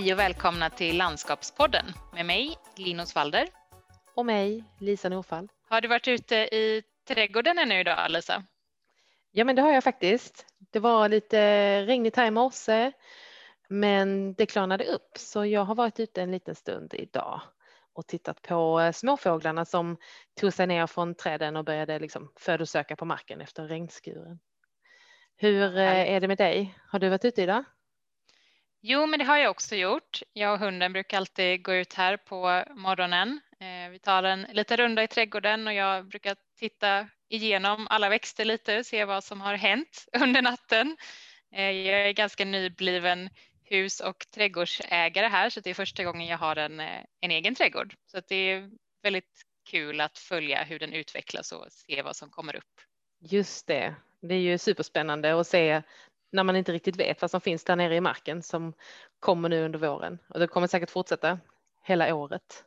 Hej och välkomna till Landskapspodden med mig Linus Walder. Och mig Lisa Norfall. Har du varit ute i trädgården ännu idag Lisa? Ja men det har jag faktiskt. Det var lite regnigt här i morse men det klarnade upp så jag har varit ute en liten stund idag och tittat på eh, småfåglarna som tog sig ner från träden och började liksom födosöka på marken efter regnskuren. Hur eh, är det med dig? Har du varit ute idag? Jo, men det har jag också gjort. Jag och hunden brukar alltid gå ut här på morgonen. Eh, vi tar en liten runda i trädgården och jag brukar titta igenom alla växter lite, och se vad som har hänt under natten. Eh, jag är ganska nybliven hus och trädgårdsägare här så det är första gången jag har en, eh, en egen trädgård. Så det är väldigt kul att följa hur den utvecklas och se vad som kommer upp. Just det, det är ju superspännande att se när man inte riktigt vet vad som finns där nere i marken som kommer nu under våren och det kommer säkert fortsätta hela året.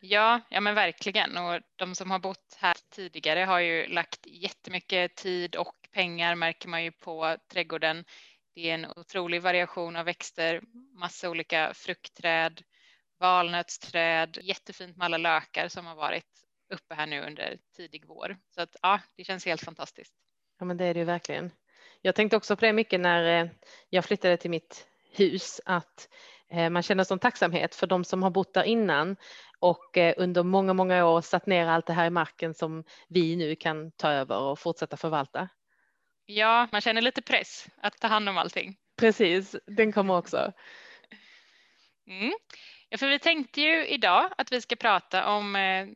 Ja, ja men verkligen och de som har bott här tidigare har ju lagt jättemycket tid och pengar märker man ju på trädgården det är en otrolig variation av växter, massa olika fruktträd, valnötsträd, jättefint med alla lökar som har varit uppe här nu under tidig vår. Så att ja, det känns helt fantastiskt. Ja, men det är det ju verkligen. Jag tänkte också på det mycket när eh, jag flyttade till mitt hus, att eh, man känner som tacksamhet för de som har bott där innan och eh, under många, många år satt ner allt det här i marken som vi nu kan ta över och fortsätta förvalta. Ja, man känner lite press att ta hand om allting. Precis, den kommer också. Mm. Ja, för vi tänkte ju idag att vi ska prata om eh,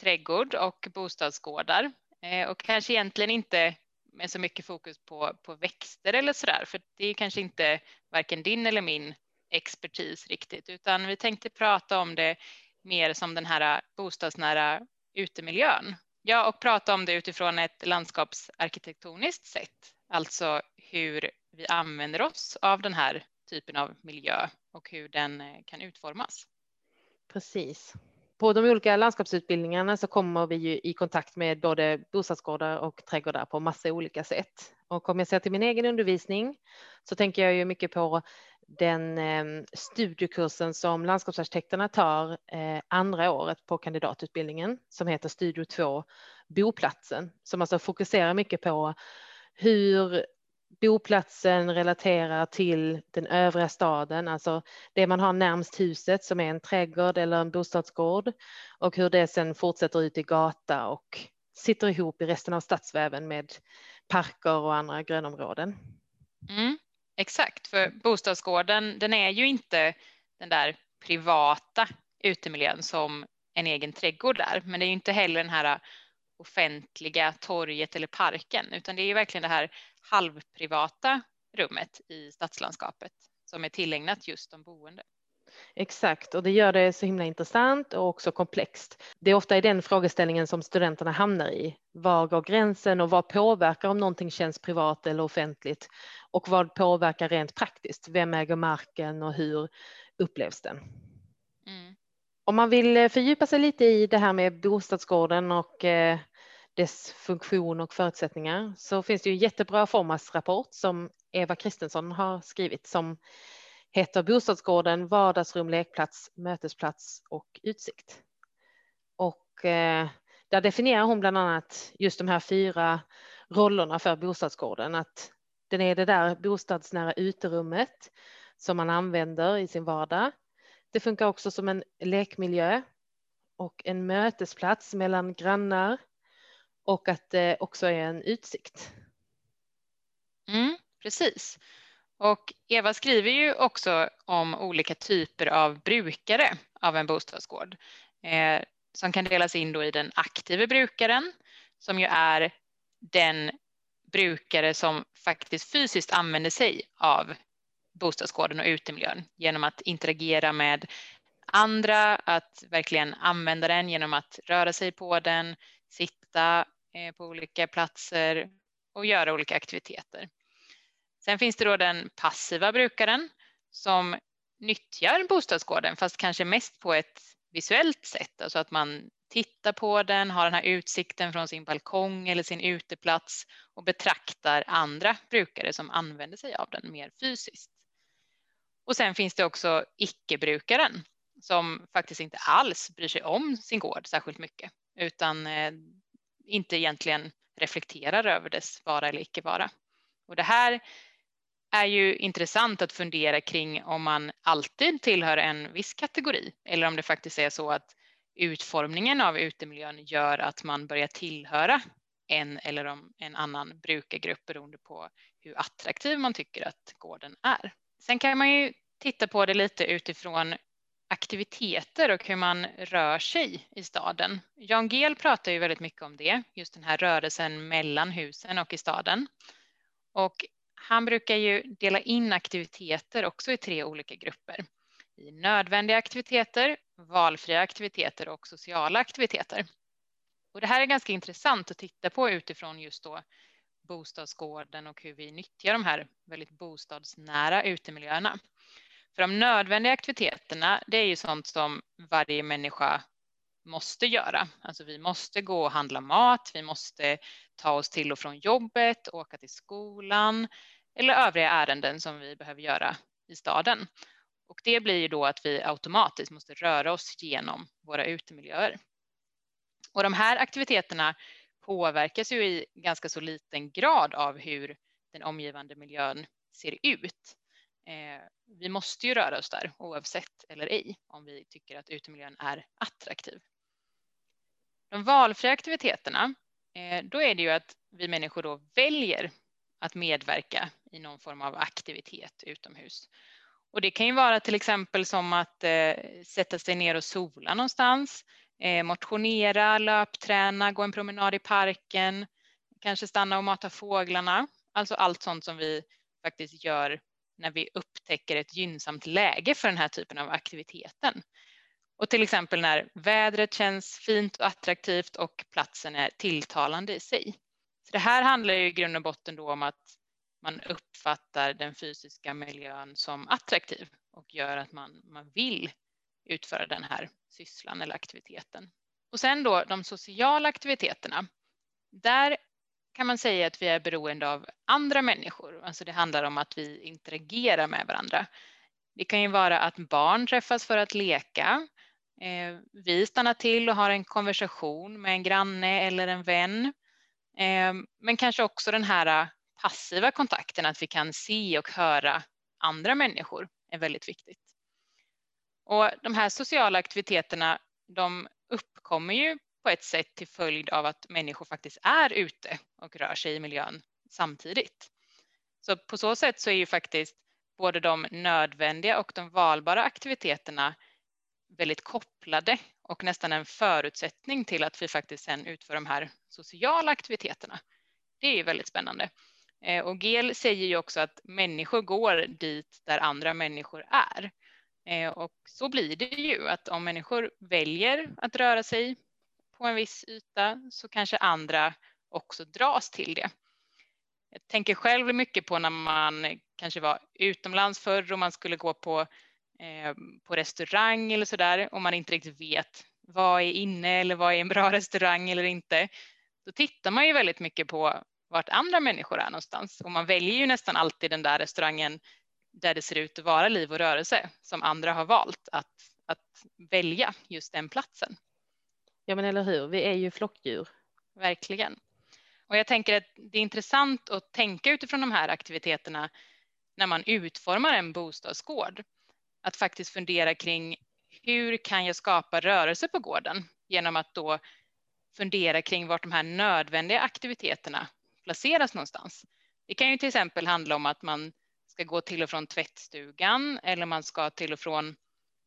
trädgård och bostadsgårdar eh, och kanske egentligen inte med så mycket fokus på, på växter eller så där, för det är kanske inte varken din eller min expertis riktigt, utan vi tänkte prata om det mer som den här bostadsnära utemiljön Ja, och prata om det utifrån ett landskapsarkitektoniskt sätt, alltså hur vi använder oss av den här typen av miljö och hur den eh, kan utformas. Precis. På de olika landskapsutbildningarna så kommer vi ju i kontakt med både bostadsgårdar och trädgårdar på massa olika sätt. Och om jag ser till min egen undervisning så tänker jag ju mycket på den eh, studiekursen som landskapsarkitekterna tar eh, andra året på kandidatutbildningen som heter Studio 2 Boplatsen som alltså fokuserar mycket på hur boplatsen relaterar till den övriga staden, alltså det man har närmst huset som är en trädgård eller en bostadsgård och hur det sen fortsätter ut i gata och sitter ihop i resten av stadsväven med parker och andra grönområden. Mm. Exakt, för bostadsgården den är ju inte den där privata utemiljön som en egen trädgård där, men det är ju inte heller den här offentliga torget eller parken, utan det är ju verkligen det här halvprivata rummet i stadslandskapet som är tillägnat just de boende. Exakt, och det gör det så himla intressant och också komplext. Det är ofta i den frågeställningen som studenterna hamnar i. Var går gränsen och vad påverkar om någonting känns privat eller offentligt? Och vad påverkar rent praktiskt? Vem äger marken och hur upplevs den? Mm. Om man vill fördjupa sig lite i det här med bostadsgården och eh, dess funktion och förutsättningar så finns det ju en jättebra formasrapport som Eva Kristensson har skrivit som heter Bostadsgården vardagsrum, lekplats, mötesplats och utsikt. Och eh, där definierar hon bland annat just de här fyra rollerna för bostadsgården. Att den är det där bostadsnära uterummet som man använder i sin vardag. Det funkar också som en lekmiljö och en mötesplats mellan grannar och att det också är en utsikt. Mm, precis. Och Eva skriver ju också om olika typer av brukare av en bostadsgård eh, som kan delas in då i den aktiva brukaren som ju är den brukare som faktiskt fysiskt använder sig av bostadsgården och utemiljön genom att interagera med andra, att verkligen använda den genom att röra sig på den, sitta Eh, på olika platser och göra olika aktiviteter. Sen finns det då den passiva brukaren som nyttjar bostadsgården fast kanske mest på ett visuellt sätt, alltså att man tittar på den, har den här utsikten från sin balkong eller sin uteplats och betraktar andra brukare som använder sig av den mer fysiskt. Och sen finns det också icke-brukaren som faktiskt inte alls bryr sig om sin gård särskilt mycket utan eh, inte egentligen reflekterar över dess vara eller icke vara. Och det här är ju intressant att fundera kring om man alltid tillhör en viss kategori eller om det faktiskt är så att utformningen av utemiljön gör att man börjar tillhöra en eller om en annan brukargrupp beroende på hur attraktiv man tycker att gården är. Sen kan man ju titta på det lite utifrån aktiviteter och hur man rör sig i staden. Jan Gehl pratar ju väldigt mycket om det, just den här rörelsen mellan husen och i staden. Och han brukar ju dela in aktiviteter också i tre olika grupper. I nödvändiga aktiviteter, valfria aktiviteter och sociala aktiviteter. Och det här är ganska intressant att titta på utifrån just då bostadsgården och hur vi nyttjar de här väldigt bostadsnära utemiljöerna. För de nödvändiga aktiviteterna, det är ju sånt som varje människa måste göra. Alltså vi måste gå och handla mat, vi måste ta oss till och från jobbet, åka till skolan eller övriga ärenden som vi behöver göra i staden. Och det blir ju då att vi automatiskt måste röra oss genom våra utemiljöer. Och de här aktiviteterna påverkas ju i ganska så liten grad av hur den omgivande miljön ser ut. Eh, vi måste ju röra oss där oavsett eller ej om vi tycker att utemiljön är attraktiv. De valfria aktiviteterna, eh, då är det ju att vi människor då väljer att medverka i någon form av aktivitet utomhus. Och det kan ju vara till exempel som att eh, sätta sig ner och sola någonstans, eh, motionera, löpträna, gå en promenad i parken, kanske stanna och mata fåglarna. Alltså allt sånt som vi faktiskt gör när vi upptäcker ett gynnsamt läge för den här typen av aktiviteten. Och till exempel när vädret känns fint och attraktivt och platsen är tilltalande i sig. Så det här handlar ju i grund och botten då om att man uppfattar den fysiska miljön som attraktiv och gör att man, man vill utföra den här sysslan eller aktiviteten. Och sen då de sociala aktiviteterna. Där kan man säga att vi är beroende av andra människor. Alltså det handlar om att vi interagerar med varandra. Det kan ju vara att barn träffas för att leka. Eh, vi stannar till och har en konversation med en granne eller en vän. Eh, men kanske också den här äh, passiva kontakten, att vi kan se och höra andra människor är väldigt viktigt. Och de här sociala aktiviteterna, de uppkommer ju på ett sätt till följd av att människor faktiskt är ute och rör sig i miljön samtidigt. Så på så sätt så är ju faktiskt både de nödvändiga och de valbara aktiviteterna väldigt kopplade och nästan en förutsättning till att vi faktiskt sen utför de här sociala aktiviteterna. Det är ju väldigt spännande. Eh, och Gel säger ju också att människor går dit där andra människor är. Eh, och så blir det ju att om människor väljer att röra sig på en viss yta så kanske andra också dras till det. Jag tänker själv mycket på när man kanske var utomlands förr och man skulle gå på, eh, på restaurang eller så där och man inte riktigt vet vad är inne eller vad är en bra restaurang eller inte. Då tittar man ju väldigt mycket på vart andra människor är någonstans och man väljer ju nästan alltid den där restaurangen där det ser ut att vara liv och rörelse som andra har valt att, att välja just den platsen. Ja, men eller hur? Vi är ju flockdjur. Verkligen. Och jag tänker att det är intressant att tänka utifrån de här aktiviteterna när man utformar en bostadsgård. Att faktiskt fundera kring hur kan jag skapa rörelse på gården genom att då fundera kring vart de här nödvändiga aktiviteterna placeras någonstans. Det kan ju till exempel handla om att man ska gå till och från tvättstugan eller man ska till och från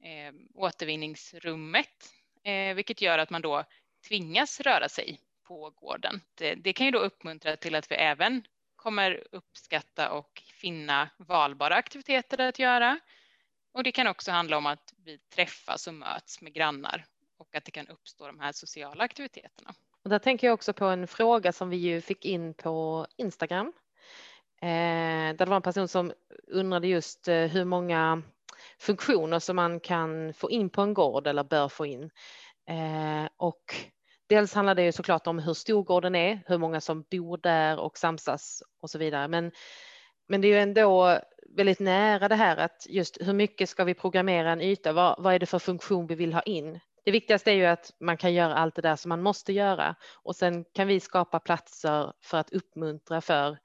eh, återvinningsrummet eh, vilket gör att man då tvingas röra sig på gården. Det, det, kan ju då uppmuntra till att vi även kommer uppskatta och finna valbara aktiviteter att göra. Och det kan också handla om att vi träffas och möts med grannar och att det kan uppstå de här sociala aktiviteterna. Och där tänker jag också på en fråga som vi ju fick in på Instagram. Eh, där det var en person som undrade just eh, hur många funktioner som man kan få in på en gård eller bör få in. Eh, och dels handlar det ju såklart om hur stor gården är, hur många som bor där och samsas och så vidare. Men Men det är ju ändå väldigt nära det här att just hur mycket ska vi programmera en yta? Vad, vad är det för funktion vi vill ha in? Det viktigaste är ju att man kan göra allt det där som man måste göra och sen kan vi skapa platser för att uppmuntra för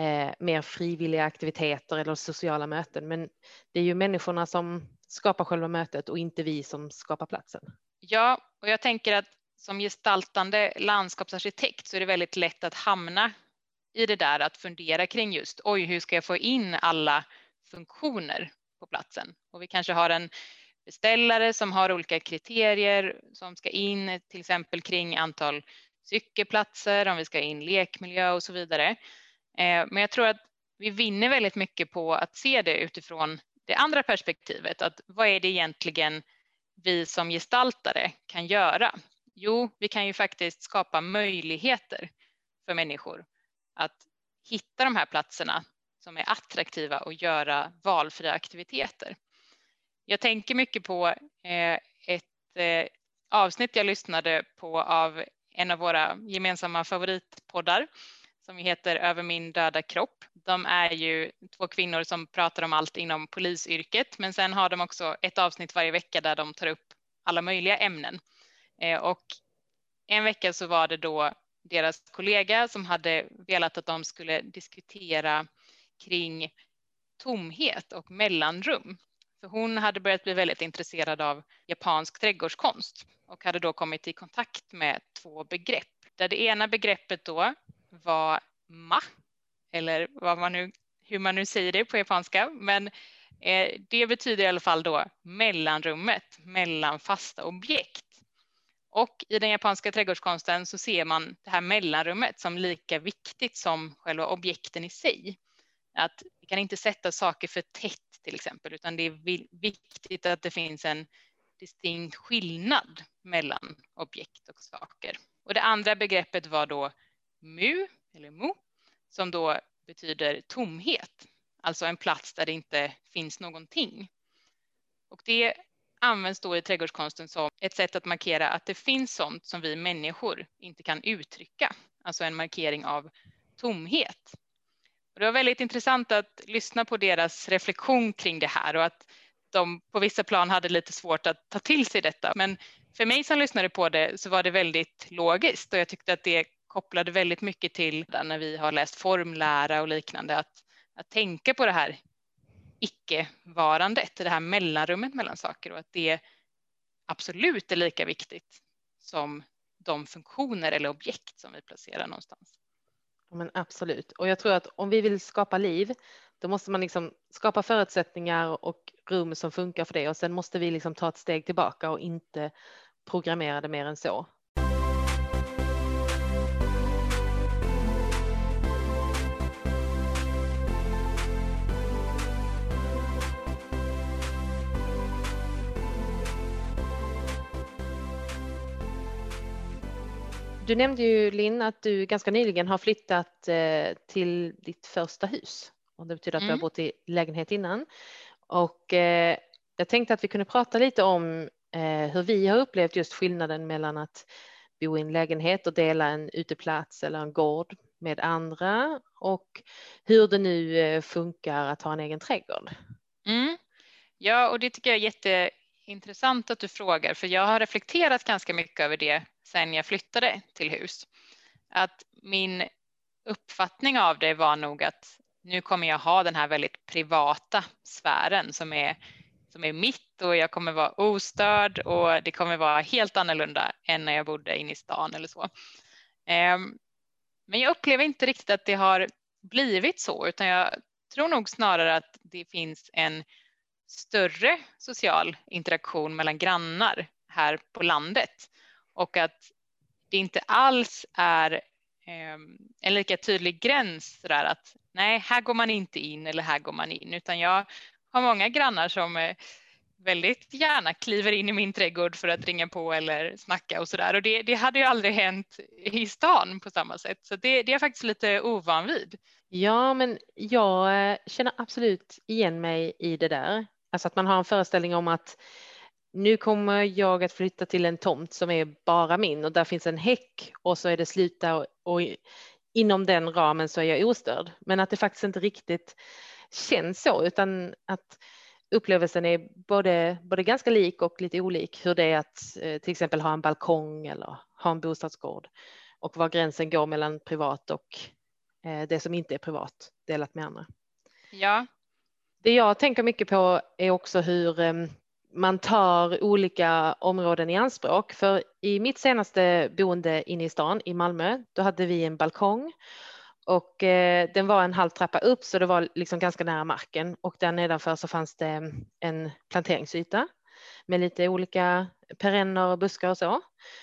eh, mer frivilliga aktiviteter eller sociala möten. Men det är ju människorna som skapar själva mötet och inte vi som skapar platsen. Ja, och jag tänker att som gestaltande landskapsarkitekt så är det väldigt lätt att hamna i det där att fundera kring just oj, hur ska jag få in alla funktioner på platsen? Och vi kanske har en beställare som har olika kriterier som ska in, till exempel kring antal cykelplatser, om vi ska in lekmiljö och så vidare. Eh, men jag tror att vi vinner väldigt mycket på att se det utifrån det andra perspektivet, att vad är det egentligen vi som gestaltare kan göra? Jo, vi kan ju faktiskt skapa möjligheter för människor att hitta de här platserna som är attraktiva och göra valfria aktiviteter. Jag tänker mycket på eh, ett eh, avsnitt jag lyssnade på av en av våra gemensamma favoritpoddar som heter Över min döda kropp. De är ju två kvinnor som pratar om allt inom polisyrket, men sen har de också ett avsnitt varje vecka där de tar upp alla möjliga ämnen. Eh, och en vecka så var det då deras kollega som hade velat att de skulle diskutera kring tomhet och mellanrum. För hon hade börjat bli väldigt intresserad av japansk trädgårdskonst och hade då kommit i kontakt med två begrepp. Där det ena begreppet då var ma, eller vad man nu, hur man nu säger det på japanska, men eh, det betyder i alla fall då mellanrummet mellan fasta objekt. Och i den japanska trädgårdskonsten så ser man det här mellanrummet som lika viktigt som själva objekten i sig. Att vi kan inte sätta saker för tätt till exempel, utan det är viktigt att det finns en distinkt skillnad mellan objekt och saker. Och det andra begreppet var då mu, eller mu, som då betyder tomhet, alltså en plats där det inte finns någonting. Och det används då i trädgårdskonsten som ett sätt att markera att det finns sånt som vi människor inte kan uttrycka, alltså en markering av tomhet. Och det var väldigt intressant att lyssna på deras reflektion kring det här och att de på vissa plan hade lite svårt att ta till sig detta. Men för mig som lyssnade på det så var det väldigt logiskt och jag tyckte att det kopplade väldigt mycket till när vi har läst formlära och liknande, att, att tänka på det här icke-varandet, det här mellanrummet mellan saker och att det absolut är lika viktigt som de funktioner eller objekt som vi placerar någonstans. Men absolut, och jag tror att om vi vill skapa liv, då måste man liksom skapa förutsättningar och rum som funkar för det och sen måste vi liksom ta ett steg tillbaka och inte programmera det mer än så. Du nämnde ju Linn att du ganska nyligen har flyttat eh, till ditt första hus och det betyder att mm. du har mm. bott i lägenhet innan. Och eh, jag tänkte att vi kunde prata lite om eh, hur vi har upplevt just skillnaden mellan att bo i en lägenhet och dela en uteplats eller en gård med andra och hur det nu funkar att ha en egen trädgård. Mm. Ja, och det tycker jag är Intressant att du frågar, för jag har reflekterat ganska mycket över det sen jag flyttade till hus. Att min uppfattning av det var nog att nu kommer jag ha den här väldigt privata sfären som är, som är mitt och jag kommer vara ostörd och det kommer vara helt annorlunda än när jag bodde inne i stan eller så. Ehm, men jag upplever inte riktigt att det har blivit så, utan jag tror nog snarare att det finns en större social interaktion mellan grannar här på landet och att det inte alls är ehm, en lika tydlig gräns där att nej, här går man inte in eller här går man in, utan jag har många grannar som eh, väldigt gärna kliver in i min trädgård för att ringa på eller snacka och så där. Och det, det hade ju aldrig hänt i stan på samma sätt, så det, det är jag faktiskt lite ovan vid. Ja, men jag eh, känner absolut igen mig i det där. Alltså att man har en föreställning om att nu kommer jag att flytta till en tomt som är bara min och där finns en häck och så är det slut där och inom den ramen så är jag ostörd. Men att det faktiskt inte riktigt känns så utan att upplevelsen är både, både ganska lik och lite olik hur det är att eh, till exempel ha en balkong eller ha en bostadsgård och var gränsen går mellan privat och eh, det som inte är privat delat med andra. Ja. Det jag tänker mycket på är också hur eh, man tar olika områden i anspråk. För i mitt senaste boende inne i stan i Malmö, då hade vi en balkong och eh, den var en halv trappa upp så det var liksom ganska nära marken och där nedanför så fanns det en planteringsyta med lite olika perenner och buskar och så.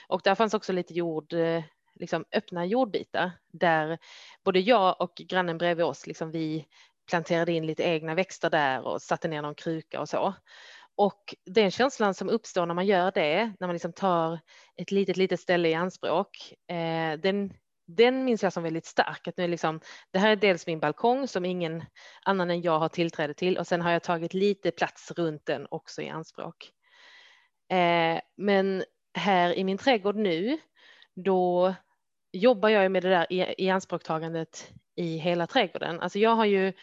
Och där fanns också lite jord, eh, liksom öppna jordbitar där både jag och grannen bredvid oss, liksom vi planterade in lite egna växter där och satte ner någon kruka och så. Och den känslan som uppstår när man gör det, när man liksom tar ett litet, litet ställe i anspråk, eh, den, den minns jag som väldigt stark. Att nu liksom, det här är dels min balkong som ingen annan än jag har tillträde till och sen har jag tagit lite plats runt den också i anspråk. Eh, men här i min trädgård nu, då jobbar jag med det där i, i anspråktagandet i hela trädgården. Alltså jag har ju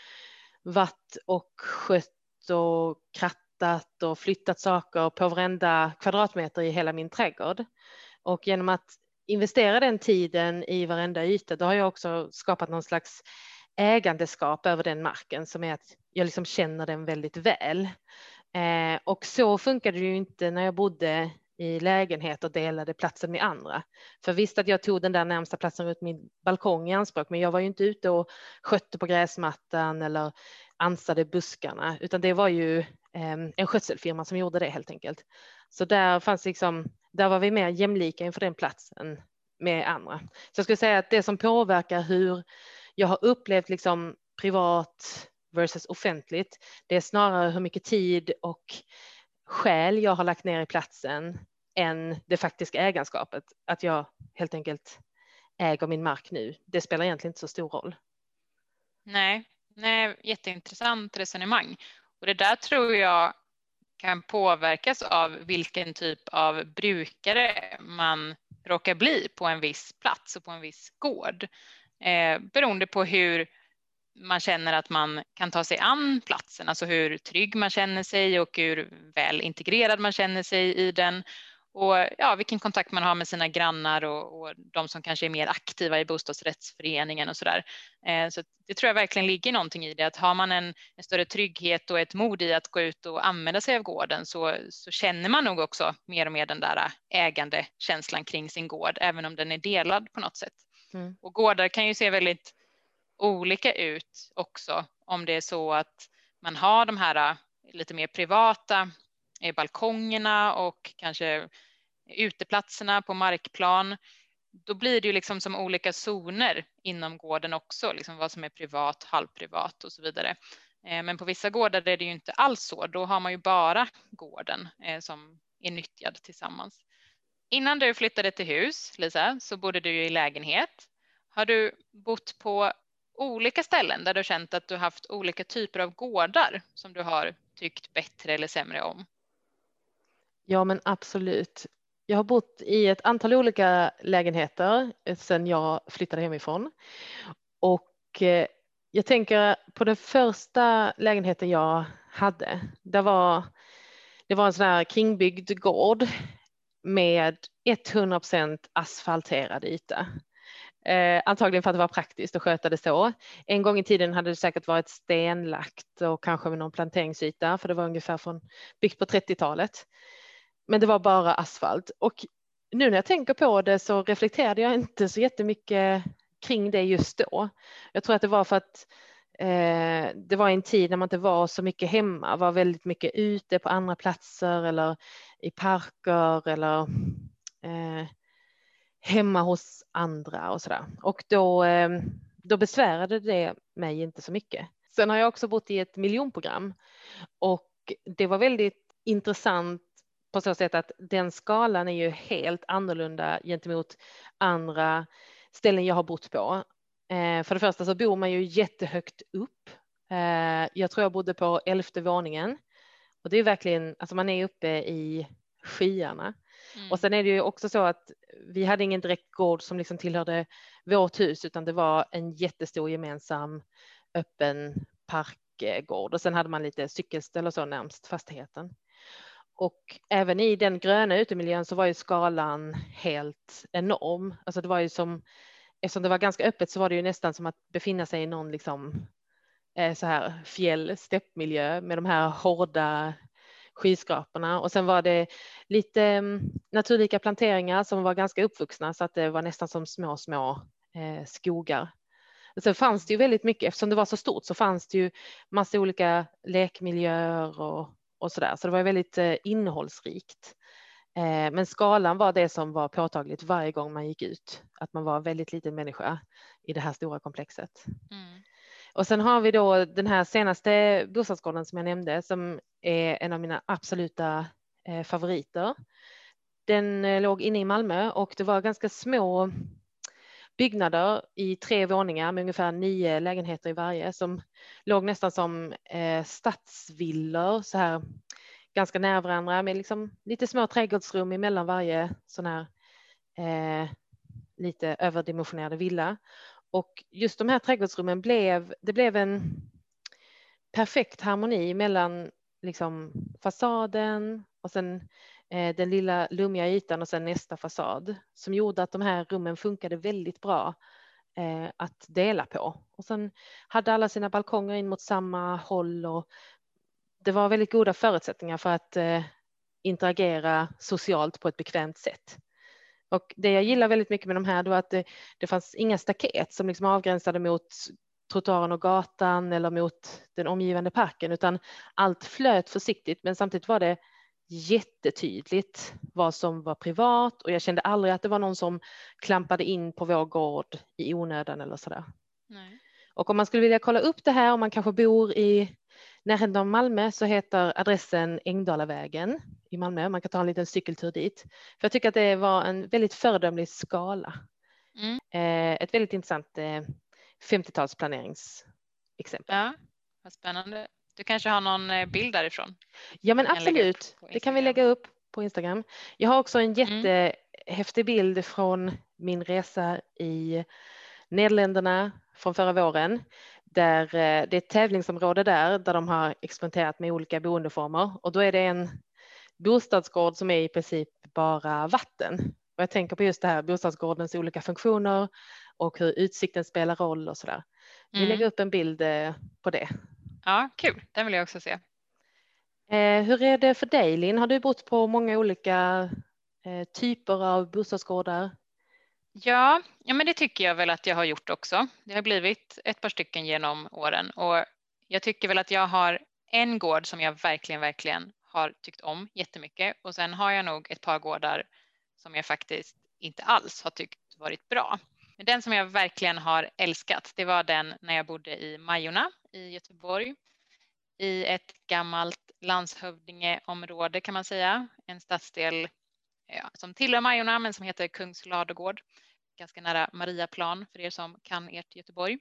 varit och skött och krattat och flyttat saker på varenda kvadratmeter i hela min trädgård. Och genom att investera den tiden i varenda yta, då har jag också skapat någon slags ägandeskap över den marken som är att jag liksom känner den väldigt väl. Eh, och så funkade det ju inte när jag bodde i lägenhet och delade platsen med andra. För visst att jag tog den där närmsta platsen runt min balkong i anspråk, men jag var ju inte ute och skötte på gräsmattan eller ansade buskarna, utan det var ju ehm, en skötselfirma som gjorde det helt enkelt. Så där fanns liksom, där var vi mer jämlika inför den platsen med andra. Så jag skulle säga att det som påverkar hur jag har upplevt liksom privat versus offentligt, det är snarare hur mycket tid och själ jag har lagt ner i platsen än det faktiska ägarskapet. Att jag helt enkelt äger min mark nu. Det spelar egentligen inte så stor roll. Nej, nej jätteintressant resonemang. Och det där tror jag kan påverkas av vilken typ av brukare man råkar bli på en viss plats och på en viss gård. Eh, beroende på hur man känner att man kan ta sig an platsen, alltså hur trygg man känner sig och hur väl integrerad man känner sig i den och ja, vilken kontakt man har med sina grannar och, och de som kanske är mer aktiva i bostadsrättsföreningen och så där. Eh, så det tror jag verkligen ligger någonting i det, att har man en, en, större trygghet och ett mod i att gå ut och använda sig av gården så, så känner man nog också mer och mer den där ägandekänslan kring sin gård, även om den är delad på något sätt. Mm. Och gårdar kan ju se väldigt olika ut också om det är så att man har de här äh, lite mer privata eh, balkongerna och kanske uteplatserna på markplan. Då blir det ju liksom som olika zoner inom gården också, liksom vad som är privat, halvprivat och så vidare. Eh, men på vissa gårdar är det ju inte alls så. Då har man ju bara gården eh, som är nyttjad tillsammans. Innan du flyttade till hus, Lisa, så bodde du i lägenhet. Har du bott på olika ställen där du känt att du haft olika typer av gårdar som du har tyckt bättre eller sämre om? Ja, men absolut. Jag har bott i ett antal olika lägenheter eh, sedan jag flyttade hemifrån och eh, jag tänker på den första lägenheten jag hade. Det var, det var en sån här kringbyggd gård med 100 asfalterad yta. Eh, antagligen för att det var praktiskt att sköta det så. En gång i tiden hade det säkert varit stenlagt och kanske med någon planteringsyta för det var ungefär från byggt på 30-talet. Men det var bara asfalt och nu när jag tänker på det så reflekterade jag inte så jättemycket kring det just då. Jag tror att det var för att eh, det var en tid när man inte var så mycket hemma, var väldigt mycket ute på andra platser eller i parker eller eh, hemma hos andra och sådär. Och då, eh, då besvärade det mig inte så mycket. Sen har jag också bott i ett miljonprogram och det var väldigt intressant på så sätt att den skalan är ju helt annorlunda gentemot andra ställen jag har bott på. Eh, för det första så bor man ju jättehögt upp. Eh, jag tror jag bodde på elfte våningen och det är verkligen, alltså man är uppe i skyarna. Mm. Och sen är det ju också så att vi hade ingen direkt gård som liksom tillhörde vårt hus utan det var en jättestor gemensam öppen parkgård och sen hade man lite cykelställ och så närmst fastigheten. Och även i den gröna utemiljön så var ju skalan helt enorm. Alltså det var ju som, eftersom det var ganska öppet så var det ju nästan som att befinna sig i någon liksom eh, så här fjäll, steppmiljö med de här hårda skyskraporna och sen var det lite mm, naturlika planteringar som var ganska uppvuxna så att det var nästan som små, små eh, skogar. Och sen fanns det ju väldigt mycket, eftersom det var så stort så fanns det ju massa olika lekmiljöer och, och så där, så det var väldigt eh, innehållsrikt. Eh, men skalan var det som var påtagligt varje gång man gick ut, att man var väldigt liten människa i det här stora komplexet. Mm. Och sen har vi då den här senaste bostadsgården som jag nämnde som är en av mina absoluta eh, favoriter. Den eh, låg inne i Malmö och det var ganska små byggnader i tre våningar med ungefär nio lägenheter i varje som låg nästan som eh, stadsvillor så här ganska nära varandra med liksom lite små trädgårdsrum emellan varje sån här eh, lite överdimensionerade villa. Och just de här trädgårdsrummen blev, det blev en perfekt harmoni mellan liksom fasaden och sen eh, den lilla lummiga ytan och sen nästa fasad som gjorde att de här rummen funkade väldigt bra eh, att dela på. Och sen hade alla sina balkonger in mot samma håll och det var väldigt goda förutsättningar för att eh, interagera socialt på ett bekvämt sätt. Och det jag gillar väldigt mycket med de här var att det, det fanns inga staket som liksom avgränsade mot trottoaren och gatan eller mot den omgivande parken utan allt flöt försiktigt men samtidigt var det jättetydligt vad som var privat och jag kände aldrig att det var någon som klampade in på vår gård i onödan eller sådär. Nej. Och om man skulle vilja kolla upp det här om man kanske bor i närheten av Malmö så heter adressen Ängdalavägen i Malmö. Man kan ta en liten cykeltur dit. För jag tycker att det var en väldigt föredömlig skala. Mm. Eh, ett väldigt intressant 50-talsplaneringsexempel. Eh, ja, vad spännande. Du kanske har någon eh, bild därifrån? Ja, men absolut. Det kan vi lägga upp på Instagram. Jag har också en mm. jättehäftig bild från min resa i Nederländerna från förra våren där det är ett tävlingsområde där, där de har experimenterat med olika boendeformer och då är det en bostadsgård som är i princip bara vatten. Och jag tänker på just det här bostadsgårdens olika funktioner och hur utsikten spelar roll och så där. Vi mm. lägger upp en bild eh, på det. Ja, kul. Den vill jag också se. Eh, hur är det för dig Linn? Har du bott på många olika typer av bostadsgårdar? Ja, ja, men det tycker jag väl att jag har gjort också. Det har blivit ett par stycken genom åren och jag tycker väl att jag har en gård som jag verkligen, verkligen har tyckt om jättemycket. Och sen har jag nog ett par gårdar som jag faktiskt inte alls har tyckt varit bra. Men den som jag verkligen har älskat, det var den när jag bodde i Majorna i Göteborg. I ett gammalt landshövdingeområde kan man säga, en stadsdel ja, som tillhör Majorna men som heter Kungsladugård ganska nära Mariaplan för er som kan ert Göteborg.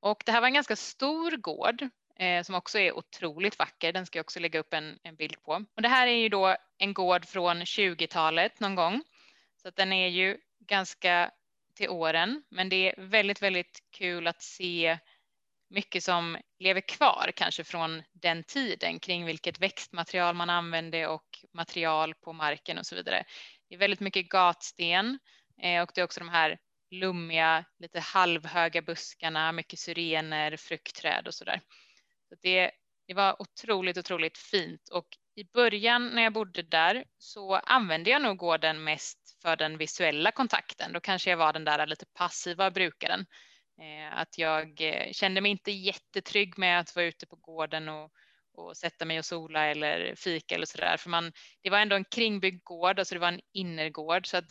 Och det här var en ganska stor gård eh, som också är otroligt vacker. Den ska jag också lägga upp en, en bild på. Och det här är ju då en gård från 20-talet någon gång. Så att den är ju ganska till åren, men det är väldigt, väldigt kul att se mycket som lever kvar kanske från den tiden kring vilket växtmaterial man använde och material på marken och så vidare. Det är väldigt mycket gatsten Eh, och det är också de här lummiga, lite halvhöga buskarna, mycket syrener, fruktträd och så där. Så det, det var otroligt, otroligt fint och i början när jag bodde där så använde jag nog gården mest för den visuella kontakten. Då kanske jag var den där lite passiva brukaren. Eh, att jag eh, kände mig inte jättetrygg med att vara ute på gården och, och sätta mig och sola eller fika eller så där. För man, det var ändå en kringbyggd gård, alltså det var en innergård så att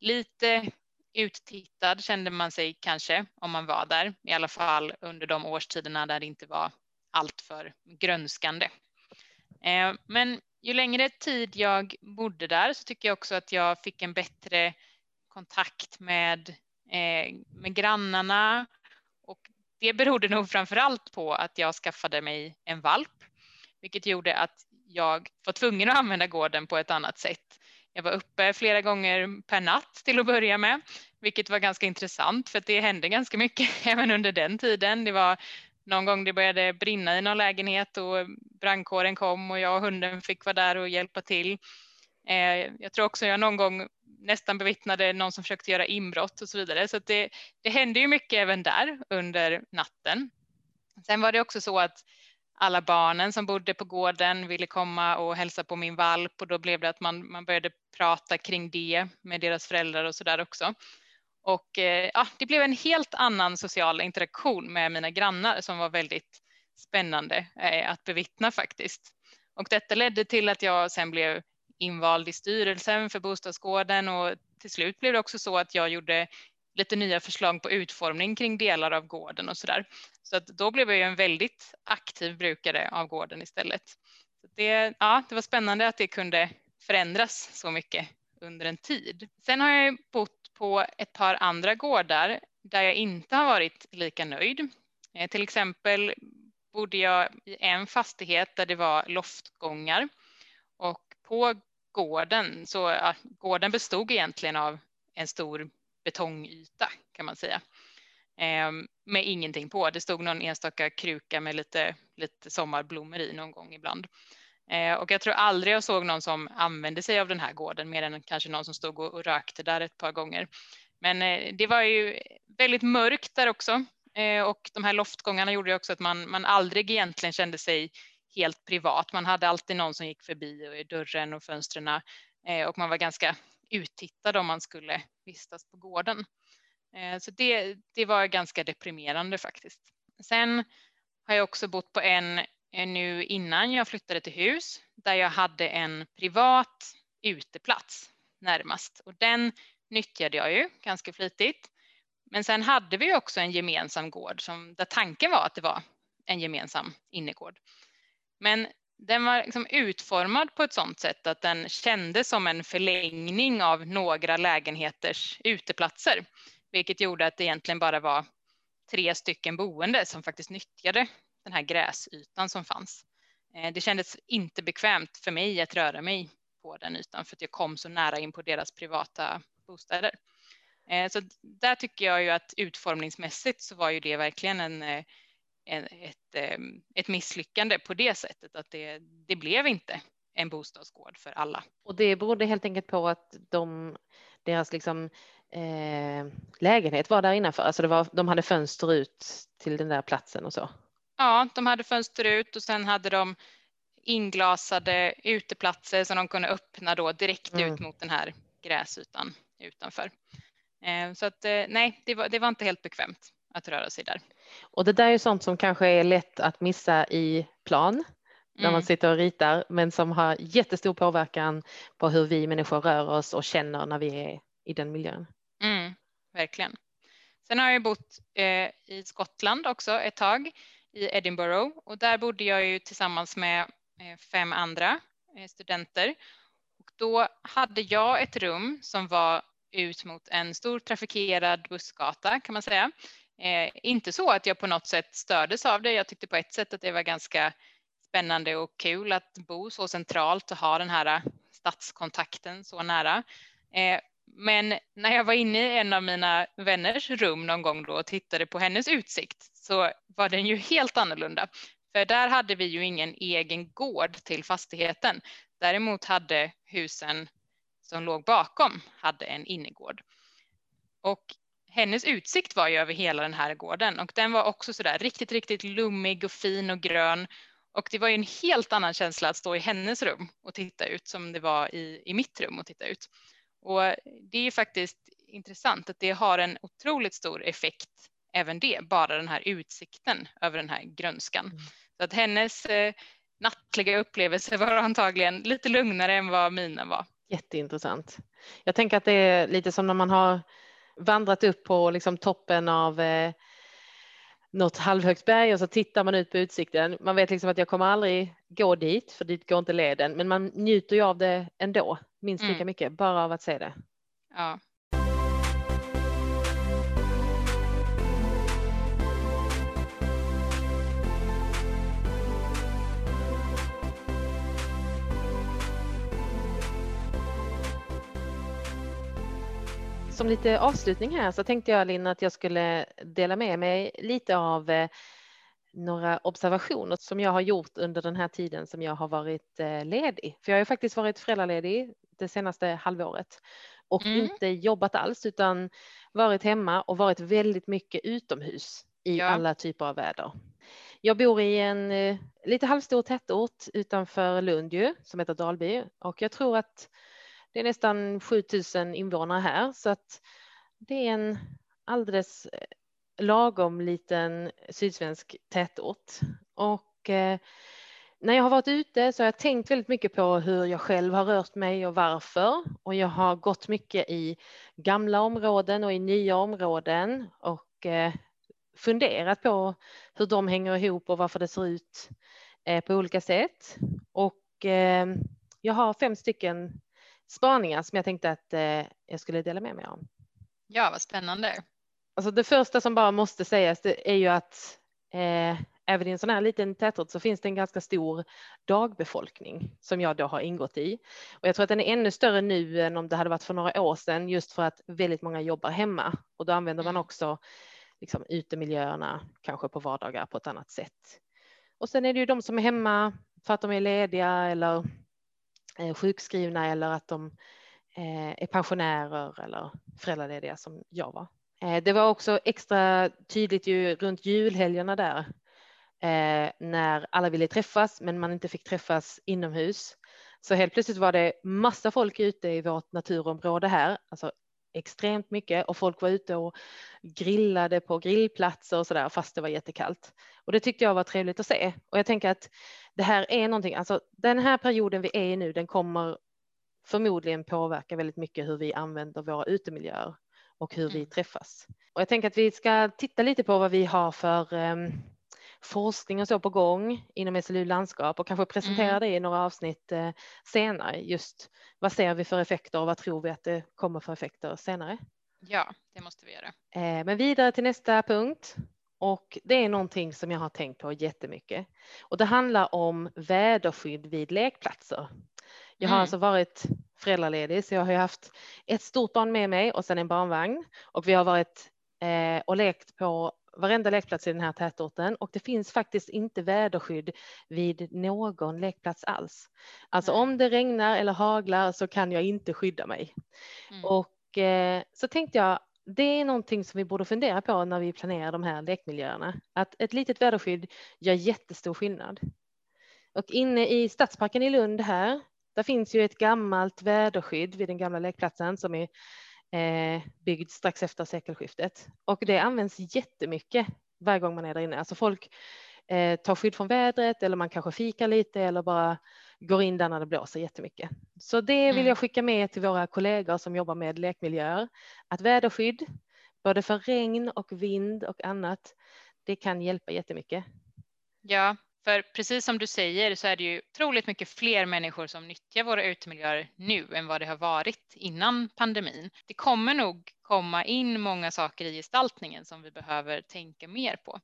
lite uttittad kände man sig kanske om man var där, i alla fall under de årstiderna där det inte var alltför grönskande. Eh, men ju längre tid jag bodde där så tycker jag också att jag fick en bättre kontakt med, eh, med grannarna och det berodde nog framför allt på att jag skaffade mig en valp, vilket gjorde att jag var tvungen att använda gården på ett annat sätt Jag var uppe flera gånger per natt till att börja med, vilket var ganska intressant för att det hände ganska mycket även under den tiden. Det var någon gång det började brinna i någon lägenhet och brandkåren kom och jag och hunden fick vara där och hjälpa till. Eh, jag tror också jag någon gång nästan bevittnade någon som försökte göra inbrott och så vidare. Så det, det hände ju mycket även där under natten. Sen var det också så att alla barnen som bodde på gården ville komma och hälsa på min valp och då blev det att man, man började prata kring det med deras föräldrar och så där också. Och eh, ja, det blev en helt annan social interaktion med mina grannar som var väldigt spännande eh, att bevittna faktiskt. Och detta ledde till att jag sen blev invald i styrelsen för bostadsgården och till slut blev det också så att jag gjorde lite nya förslag på utformning kring delar av gården och så där. Så att då blev jag en väldigt aktiv brukare av gården istället. Så det, ja, det var spännande att det kunde förändras så mycket under en tid. Sen har jag bott på ett par andra gårdar där jag inte har varit lika nöjd. Eh, till exempel bodde jag i en fastighet där det var loftgångar och på gården så ja, gården bestod egentligen av en stor betongyta kan man säga ehm, med ingenting på. Det stod någon enstaka kruka med lite, lite sommarblommor i någon gång ibland. Eh, och jag tror aldrig jag såg någon som använde sig av den här gården mer än kanske någon som stod och, och rökte där ett par gånger. Men eh, det var ju väldigt mörkt där också eh, och de här loftgångarna gjorde också att man, man aldrig egentligen kände sig helt privat. Man hade alltid någon som gick förbi och i dörren och fönstren och man var ganska uttittad om man skulle vistas på gården. Så det, det var ganska deprimerande faktiskt. Sen har jag också bott på en Eh, nu innan jag flyttade till hus där jag hade en privat uteplats närmast och den nyttjade jag ju ganska flitigt. Men sen hade vi också en gemensam gård som, där tanken var att det var en gemensam innergård. Men den var liksom utformad på ett sådant sätt att den kändes som en förlängning av några lägenheters uteplatser, vilket gjorde att det egentligen bara var tre stycken boende som faktiskt nyttjade den här gräsytan som fanns. Eh, det kändes inte bekvämt för mig att röra mig på den ytan för att jag kom så nära in på deras privata bostäder. Eh, så där tycker jag ju att utformningsmässigt så var ju det verkligen en eh, en ett, ett misslyckande på det sättet att det, det blev inte en bostadsgård för alla. Och det berodde helt enkelt på att de, deras liksom, eh, lägenhet var där innanför, alltså det var, de hade fönster ut till den där platsen och så? Ja, de hade fönster ut och sen hade de inglasade uteplatser som de kunde öppna då direkt mm. ut mot den här gräsytan utanför. Eh, så att eh, nej, det var, det var inte helt bekvämt att röra sig där. Och det där är sånt som kanske är lätt att missa i plan när man mm. sitter och ritar, men som har jättestor påverkan på hur vi människor rör oss och känner när vi är i den miljön. Mm, verkligen. Sen har jag bott eh, i Skottland också ett tag i Edinburgh och där bodde jag ju tillsammans med eh, fem andra eh, studenter. Och då hade jag ett rum som var ut mot en stor trafikerad bussgata kan man säga Eh, inte så att jag på något sätt stördes av det. Jag tyckte på ett sätt att det var ganska spännande och kul att bo så centralt och ha den här stadskontakten så nära. Eh, men när jag var inne i en av mina vänners rum någon gång då och tittade på hennes utsikt så var den ju helt annorlunda. För där hade vi ju ingen egen gård till fastigheten. Däremot hade husen som låg bakom hade en innergård. Och hennes utsikt var ju över hela den här gården och den var också så där riktigt, riktigt lummig och fin och grön. Och det var ju en helt annan känsla att stå i hennes rum och titta ut som det var i, i mitt rum och titta ut. Och det är faktiskt intressant att det har en otroligt stor effekt även det, bara den här utsikten över den här grönskan. Mm. Så att hennes eh, nattliga upplevelse var antagligen lite lugnare än vad mina var. Jätteintressant. Jag tänker att det är lite som när man har vandrat upp på liksom toppen av eh, något halvhögt berg och så tittar man ut på utsikten. Man vet liksom att jag kommer aldrig gå dit, för dit går inte leden, men man njuter ju av det ändå, minst lika mm. mycket, bara av att se det. Ja. Som lite avslutning här så tänkte jag Linn att jag skulle dela med mig lite av eh, några observationer som jag har gjort under den här tiden som jag har varit eh, ledig. För jag har faktiskt varit föräldraledig det senaste halvåret och mm. inte jobbat alls utan varit hemma och varit väldigt mycket utomhus i ja. alla typer av väder. Jag bor i en eh, lite halvstor tätort utanför Lund ju, som heter Dalby och jag tror att det är nästan 7000 invånare här så att det är en alldeles eh, lagom liten sydsvensk tätort. Och eh, när jag har varit ute så har jag tänkt väldigt mycket på hur jag själv har rört mig och varför. Och jag har gått mycket i gamla områden och i nya områden och eh, funderat på hur de hänger ihop och varför det ser ut eh, på olika sätt. Och eh, jag har fem stycken spaningar som jag tänkte att eh, jag skulle dela med mig om. Ja, vad spännande. Alltså det första som bara måste sägas det är ju att eh, även i en sån här liten tätort så finns det en ganska stor dagbefolkning som jag då har ingått i. Och jag tror att den är ännu större nu än om det hade varit för några år sedan just för att väldigt många jobbar hemma och då använder man mm. också liksom, utemiljöerna kanske på vardagar på ett annat sätt. Och sen är det ju de som är hemma för att de är lediga eller Eh, sjukskrivna eller att de eh, är pensionärer eller föräldralediga som jag var. Eh, det var också extra tydligt ju runt julhelgerna där eh, när alla ville träffas men man inte fick träffas inomhus. Så helt plötsligt var det massa folk ute i vårt naturområde här, alltså extremt mycket och folk var ute och grillade på grillplatser och så där fast det var jättekallt. Och det tyckte jag var trevligt att se. Och jag tänker att det här är någonting, alltså den här perioden vi är i nu, den kommer förmodligen påverka väldigt mycket hur vi använder våra utemiljöer och hur vi mm. träffas. Och jag tänker att vi ska titta lite på vad vi har för um, forskning och så på gång inom SLU landskap och kanske presentera mm. det i några avsnitt uh, senare. Just vad ser vi för effekter och vad tror vi att det kommer för effekter senare? Ja, det måste vi göra. Uh, men vidare till nästa punkt. Och det är någonting som jag har tänkt på jättemycket. Och det handlar om väderskydd vid lekplatser. Jag har mm. alltså varit föräldraledig så jag har haft ett stort barn med mig och sen en barnvagn och vi har varit eh, och lekt på varenda lekplats i den här tätorten och det finns faktiskt inte väderskydd vid någon lekplats alls. Alltså mm. om det regnar eller haglar så kan jag inte skydda mig. Mm. Och eh, så tänkte jag det är någonting som vi borde fundera på när vi planerar de här lekmiljöerna. Att ett litet väderskydd gör jättestor skillnad. Och inne i Stadsparken i Lund här där finns ju ett gammalt väderskydd vid den gamla lekplatsen som är eh, byggd strax efter sekelskiftet och det används jättemycket varje gång man är där inne. Alltså folk eh, tar skydd från vädret eller man kanske fikar lite eller bara går in där när det blåser jättemycket. Så det vill mm. jag skicka med till våra kollegor som jobbar med lekmiljöer. Att väderskydd, både för regn och vind och annat, det kan hjälpa jättemycket. Ja, för precis som du säger så är det ju otroligt mycket fler människor som nyttjar våra utemiljöer nu än vad det har varit innan pandemin. Det kommer nog komma in många saker i gestaltningen som vi behöver tänka mer på.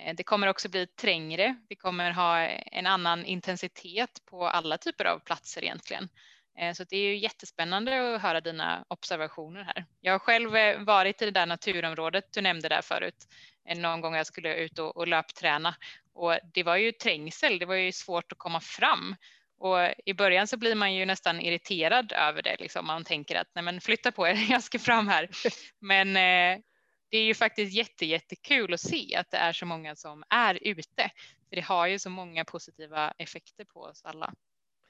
Eh, det kommer också bli trängre. Vi kommer ha en annan intensitet på alla typer av platser egentligen. Eh, så det är ju jättespännande att höra dina observationer här. Jag har själv eh, varit i det där naturområdet du nämnde där förut. Eh, någon gång jag skulle ut och, och löpträna och det var ju trängsel, det var ju svårt att komma fram. Och i början så blir man ju nästan irriterad över det, liksom. man tänker att nej men flytta på er, jag ska fram här. Men eh, det är ju faktiskt jätte, jättekul att se att det är så många som är ute. För det har ju så många positiva effekter på oss alla.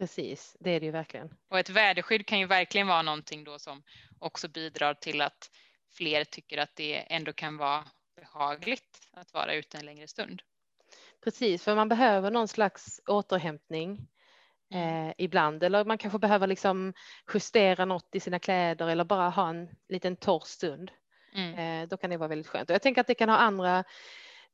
Precis, det är det ju verkligen. Och ett väderskydd kan ju verkligen vara någonting då som också bidrar till att fler tycker att det ändå kan vara behagligt att vara ute en längre stund. Precis, för man behöver någon slags återhämtning mm. eh, ibland eller man kanske behöver liksom justera något i sina kläder eller bara ha en liten torr stund. Mm. Eh, då kan det vara väldigt skönt och jag tänker att det kan ha andra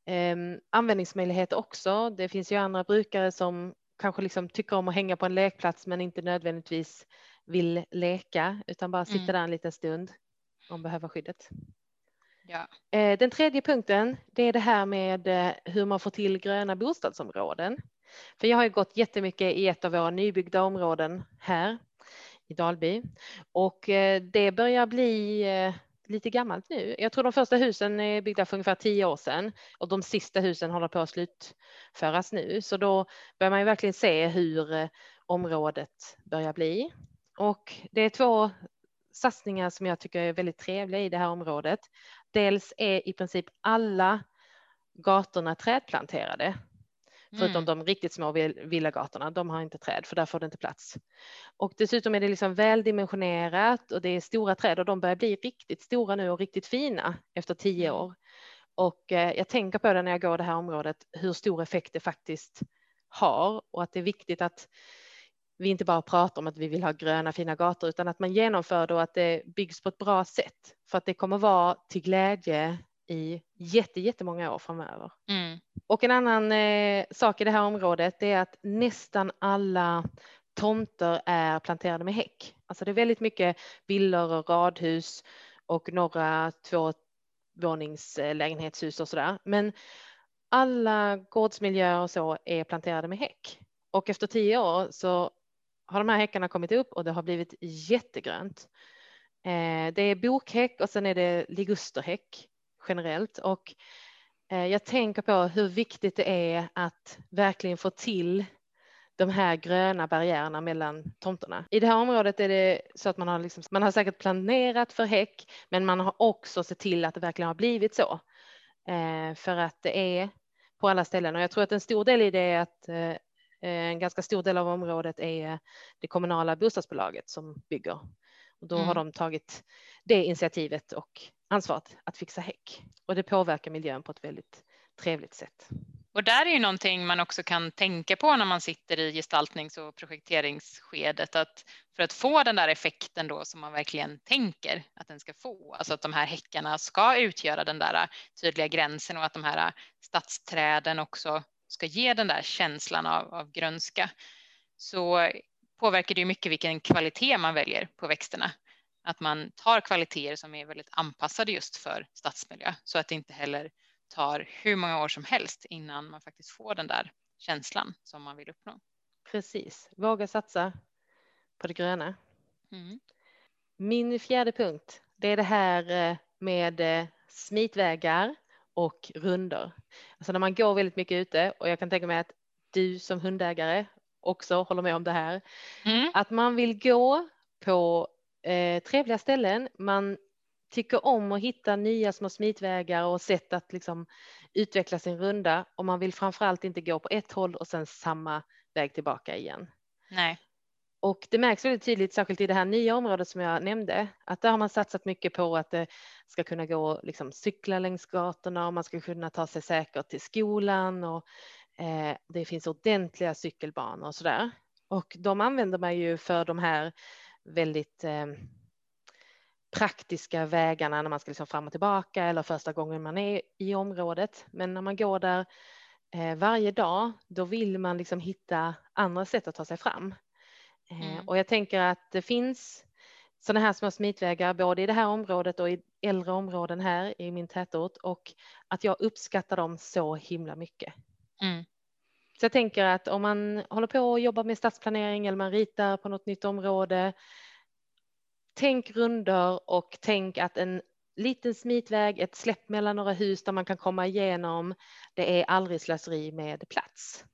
eh, användningsmöjligheter också. Det finns ju andra brukare som kanske liksom tycker om att hänga på en lekplats men inte nödvändigtvis vill leka utan bara sitta mm. där en liten stund om behöver skyddet. Ja. Eh, den tredje punkten, det är det här med eh, hur man får till gröna bostadsområden. För jag har ju gått jättemycket i ett av våra nybyggda områden här i Dalby och eh, det börjar bli lite gammalt nu. Jag tror de första husen är byggda för ungefär tio år sedan och de sista husen håller på att slutföras nu. Så då börjar man ju verkligen se hur eh, området börjar bli. Och det är två satsningar som jag tycker är väldigt trevliga i det här området. Dels är i princip alla gatorna trädplanterade. Förutom mm. de riktigt små villagatorna, de har inte träd för där får det inte plats. Och dessutom är det liksom väldimensionerat och det är stora träd och de börjar bli riktigt stora nu och riktigt fina efter tio mm. år. Och eh, jag tänker på det när jag går det här området, hur stor effekt det faktiskt har och att det är viktigt att vi inte bara pratar om att vi vill ha gröna fina gator utan att man genomför det och att det byggs på ett bra sätt för att det kommer vara till glädje i jätte, jättemånga år framöver. Mm. Och en annan eh, sak i det här området är att nästan alla tomter är planterade med häck. Alltså det är väldigt mycket villor och radhus och några tvåvåningslägenhetshus och sådär. Men alla gårdsmiljöer och så är planterade med häck. Och efter tio år så har de här häckarna kommit upp och det har blivit jättegrönt. Eh, det är bokhäck och sen är det ligusterhäck generellt och Eh, jag tänker på hur viktigt det är att verkligen få till de här gröna barriärerna mellan tomterna. I det här området är det så att man har, liksom, man har säkert planerat för häck, men man har också sett till att det verkligen har blivit så. Eh, för att det är på alla ställen och jag tror att en stor del i det är att eh, en ganska stor del av området är det kommunala bostadsbolaget som bygger. Och då mm. har de tagit det initiativet och ansvaret att fixa häck och det påverkar miljön på ett väldigt trevligt sätt. Och där är ju någonting man också kan tänka på när man sitter i gestaltnings och projekteringsskedet att för att få den där effekten då som man verkligen tänker att den ska få, alltså att de här häckarna ska utgöra den där tydliga gränsen och att de här stadsträden också ska ge den där känslan av, av grönska så påverkar det ju mycket vilken kvalitet man väljer på växterna. Att man tar kvaliteter som är väldigt anpassade just för stadsmiljö så att det inte heller tar hur många år som helst innan man faktiskt får den där känslan som man vill uppnå. Precis, våga satsa på det gröna. Mm. Min fjärde punkt, det är det här eh, med eh, smitvägar och runder. Alltså när man går väldigt mycket ute och jag kan tänka mig att du som hundägare också håller med om det här. Mm. Att man vill gå på eh, trevliga ställen. Man tycker om att hitta nya små smitvägar och sätt att liksom utveckla sin runda och man vill framförallt inte gå på ett håll och sen samma väg tillbaka igen. Nej. Och det märks väldigt tydligt, särskilt i det här nya området som jag nämnde, att där har man satsat mycket på att det ska kunna gå liksom, cykla längs gatorna och man ska kunna ta sig säkert till skolan och eh, det finns ordentliga cykelbanor och så där. Och de använder man ju för de här väldigt eh, praktiska vägarna när man ska liksom fram och tillbaka eller första gången man är i området. Men när man går där eh, varje dag, då vill man liksom hitta andra sätt att ta sig fram. Eh, mm. Och jag tänker att det finns sådana här små smitvägar både i det här området och i äldre områden här i min tätort och att jag uppskattar dem så himla mycket. Mm. Så jag tänker att om man håller på och jobbar med stadsplanering eller man ritar på något nytt område. Tänk runder och tänk att en liten smitväg, ett släpp mellan några hus där man kan komma igenom. Det är aldrig slöseri med plats.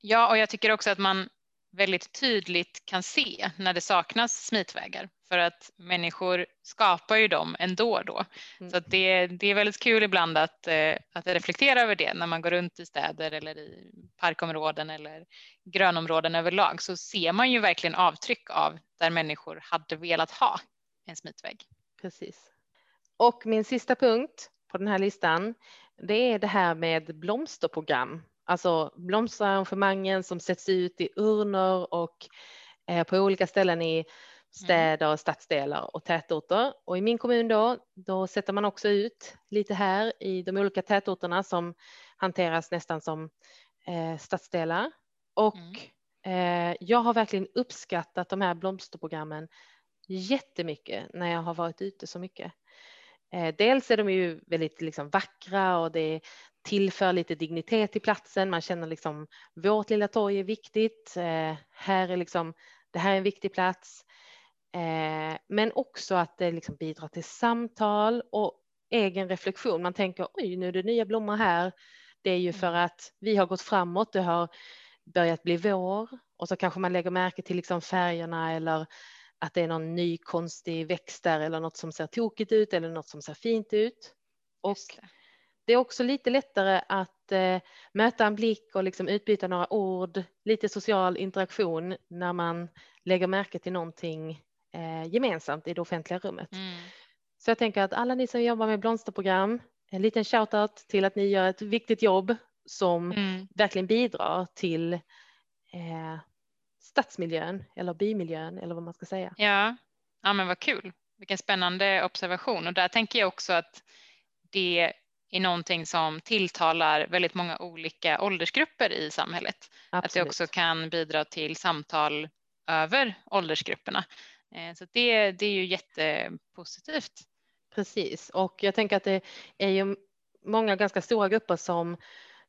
Ja, och jag tycker också att man väldigt tydligt kan se när det saknas smitvägar för att människor skapar ju dem ändå då. Mm. Så det, det är väldigt kul ibland att, eh, att reflektera över det när man går runt i städer eller i parkområden eller grönområden överlag så ser man ju verkligen avtryck av där människor hade velat ha en smitvägg. Precis. Och min sista punkt på den här listan, det är det här med blomsterprogram alltså blomsterarrangemangen som sätts ut i urnor och eh, på olika ställen i mm. städer, och stadsdelar och tätorter. Och i min kommun då, då sätter man också ut lite här i de olika tätorterna som hanteras nästan som eh, stadsdelar. Och mm. eh, jag har verkligen uppskattat de här blomsterprogrammen jättemycket när jag har varit ute så mycket. Eh, dels är de ju väldigt liksom vackra och det, tillför lite dignitet till platsen. Man känner liksom vårt lilla torg är viktigt. Eh, här är liksom, det här är en viktig plats. Eh, men också att det liksom bidrar till samtal och egen reflektion. Man tänker oj, nu är det nya blommor här. Det är ju för Mm. att vi har gått framåt. Det har börjat bli vår och så kanske man lägger märke till liksom färgerna eller att det är någon ny konstig växt där eller något som ser tokigt ut eller något som ser fint ut. Och det. är också lite lättare att eh, möta en blick och liksom utbyta några ord, lite social interaktion när man lägger märke till någonting eh, gemensamt i det offentliga rummet. Mm. Så jag tänker att alla ni som jobbar med blomsterprogram, en liten shoutout till att ni gör ett viktigt jobb som Mm. verkligen bidrar till eh, stadsmiljön eller bymiljön eller vad man ska säga. Ja. ja, men vad kul. Vilken spännande observation. Och där tänker jag också att det är någonting som tilltalar väldigt många olika åldersgrupper i samhället. Att det Absolut. också kan bidra till samtal över åldersgrupperna. Eh, Så det, det är ju jättepositivt. Precis, och jag tänker att det är ju många ganska stora grupper som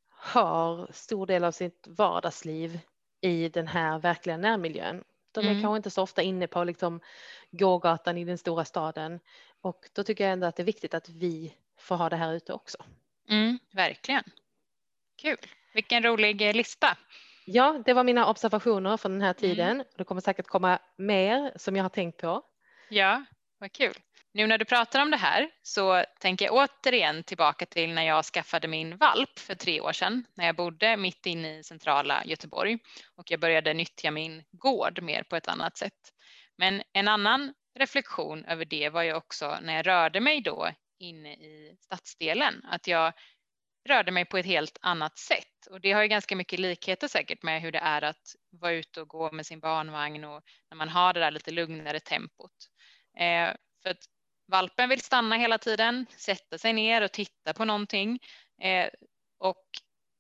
har stor del av sitt vardagsliv i den här verkliga närmiljön. De är Mm. kanske inte så ofta inne på liksom gågatan i den stora staden och då tycker jag ändå att det är viktigt att vi får ha det här ute också. Mm, verkligen. Kul. Vilken rolig lista. Ja, det var mina observationer från den här Mm. tiden. Det kommer säkert komma mer som jag har tänkt på. Ja, vad kul. Nu när du pratar om det här så tänker jag återigen tillbaka till när jag skaffade min valp för tre år sedan när jag bodde mitt inne i centrala Göteborg och jag började nyttja min gård mer på ett annat sätt. Men en annan reflektion över det var ju också när jag rörde mig då inne i stadsdelen, att jag rörde mig på ett helt annat sätt. Och det har ju ganska mycket likheter säkert med hur det är att vara ute och gå med sin barnvagn och när man har det där lite lugnare tempot. Eh, för att valpen vill stanna hela tiden, sätta sig ner och titta på någonting. Eh, och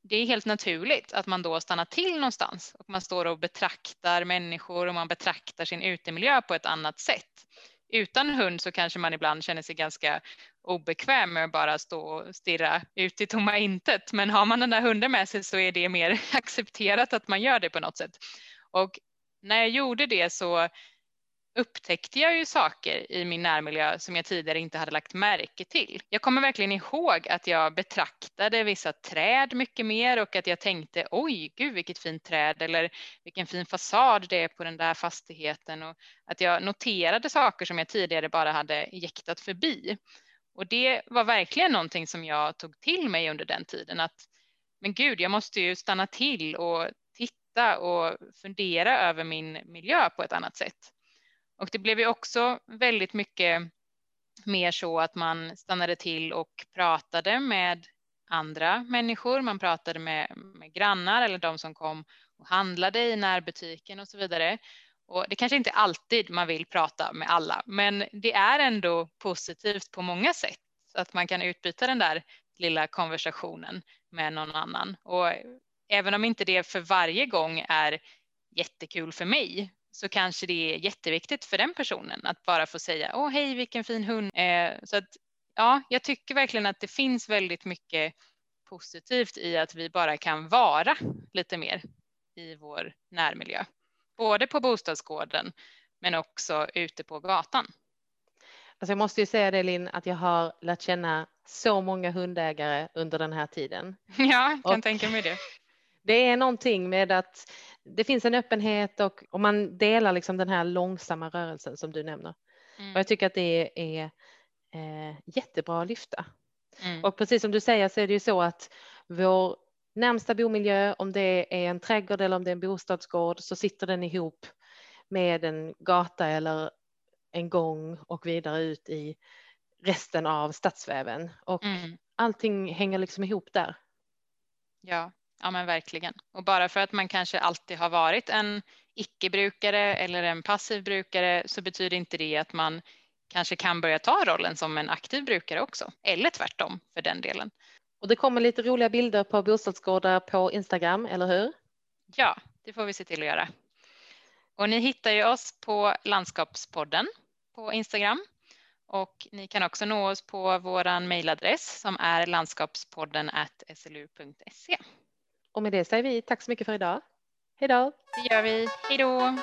det är helt naturligt att man då stannar till någonstans och man står och betraktar människor och man betraktar sin utemiljö på ett annat sätt. Utan hund så kanske man ibland känner sig ganska obekväm med att bara stå och stirra ut i tomma intet. Men har man den där hunden med sig så är det mer accepterat att man gör det på något sätt. Och när jag gjorde det så upptäckte jag ju saker i min närmiljö som jag tidigare inte hade lagt märke till. Jag kommer verkligen ihåg att jag betraktade vissa träd mycket mer och att jag tänkte oj, gud vilket fint träd eller vilken fin fasad det är på den där fastigheten och att jag noterade saker som jag tidigare bara hade jäktat förbi. Och det var verkligen någonting som jag tog till mig under den tiden att men gud, jag måste ju stanna till och titta och fundera över min miljö på ett annat sätt. Och det blev ju också väldigt mycket mer så att man stannade till och pratade med andra människor. Man pratade med, med grannar eller de som kom och handlade i närbutiken och så vidare. Och det kanske inte alltid man vill prata med alla, men det är ändå positivt på många sätt att man kan utbyta den där lilla konversationen med någon annan. Och även om inte det för varje gång är jättekul för mig så kanske det är jätteviktigt för den personen att bara få säga åh hej vilken fin hund. Eh, så att ja, jag tycker verkligen att det finns väldigt mycket positivt i att vi bara kan vara lite mer i vår närmiljö. Både på bostadsgården men också ute på gatan. Alltså jag måste ju säga det Linn, att jag har lärt känna så många hundägare under den här tiden. Ja, jag kan Och- tänka mig det. Det är någonting med att det finns en öppenhet och, och man delar liksom den här långsamma rörelsen som du nämner. Och Mm, jag tycker att det är eh, jättebra att lyfta. mm, Och precis som du säger så är det ju så att vår närmsta bomiljö, om det är en trädgård eller om det är en bostadsgård, så sitter den ihop med en gata eller en gång och vidare ut i resten av stadsväven. Och mm. allting hänger liksom ihop där. Ja, ja men verkligen. Och bara för att man kanske alltid har varit en icke-brukare eller en passiv brukare så betyder inte det att man kanske kan börja ta rollen som en aktiv brukare också. Eller tvärtom för den delen. Och det kommer lite roliga bilder på bostadsgårdar på Instagram, eller hur? Ja, det får vi se till att göra. Och ni hittar ju oss på Landskapspodden på Instagram. Och ni kan också nå oss på vår mejladress som är landskapspodden slu.se. Och med det säger vi tack så mycket för idag. Hej då! Det gör vi. Hej då!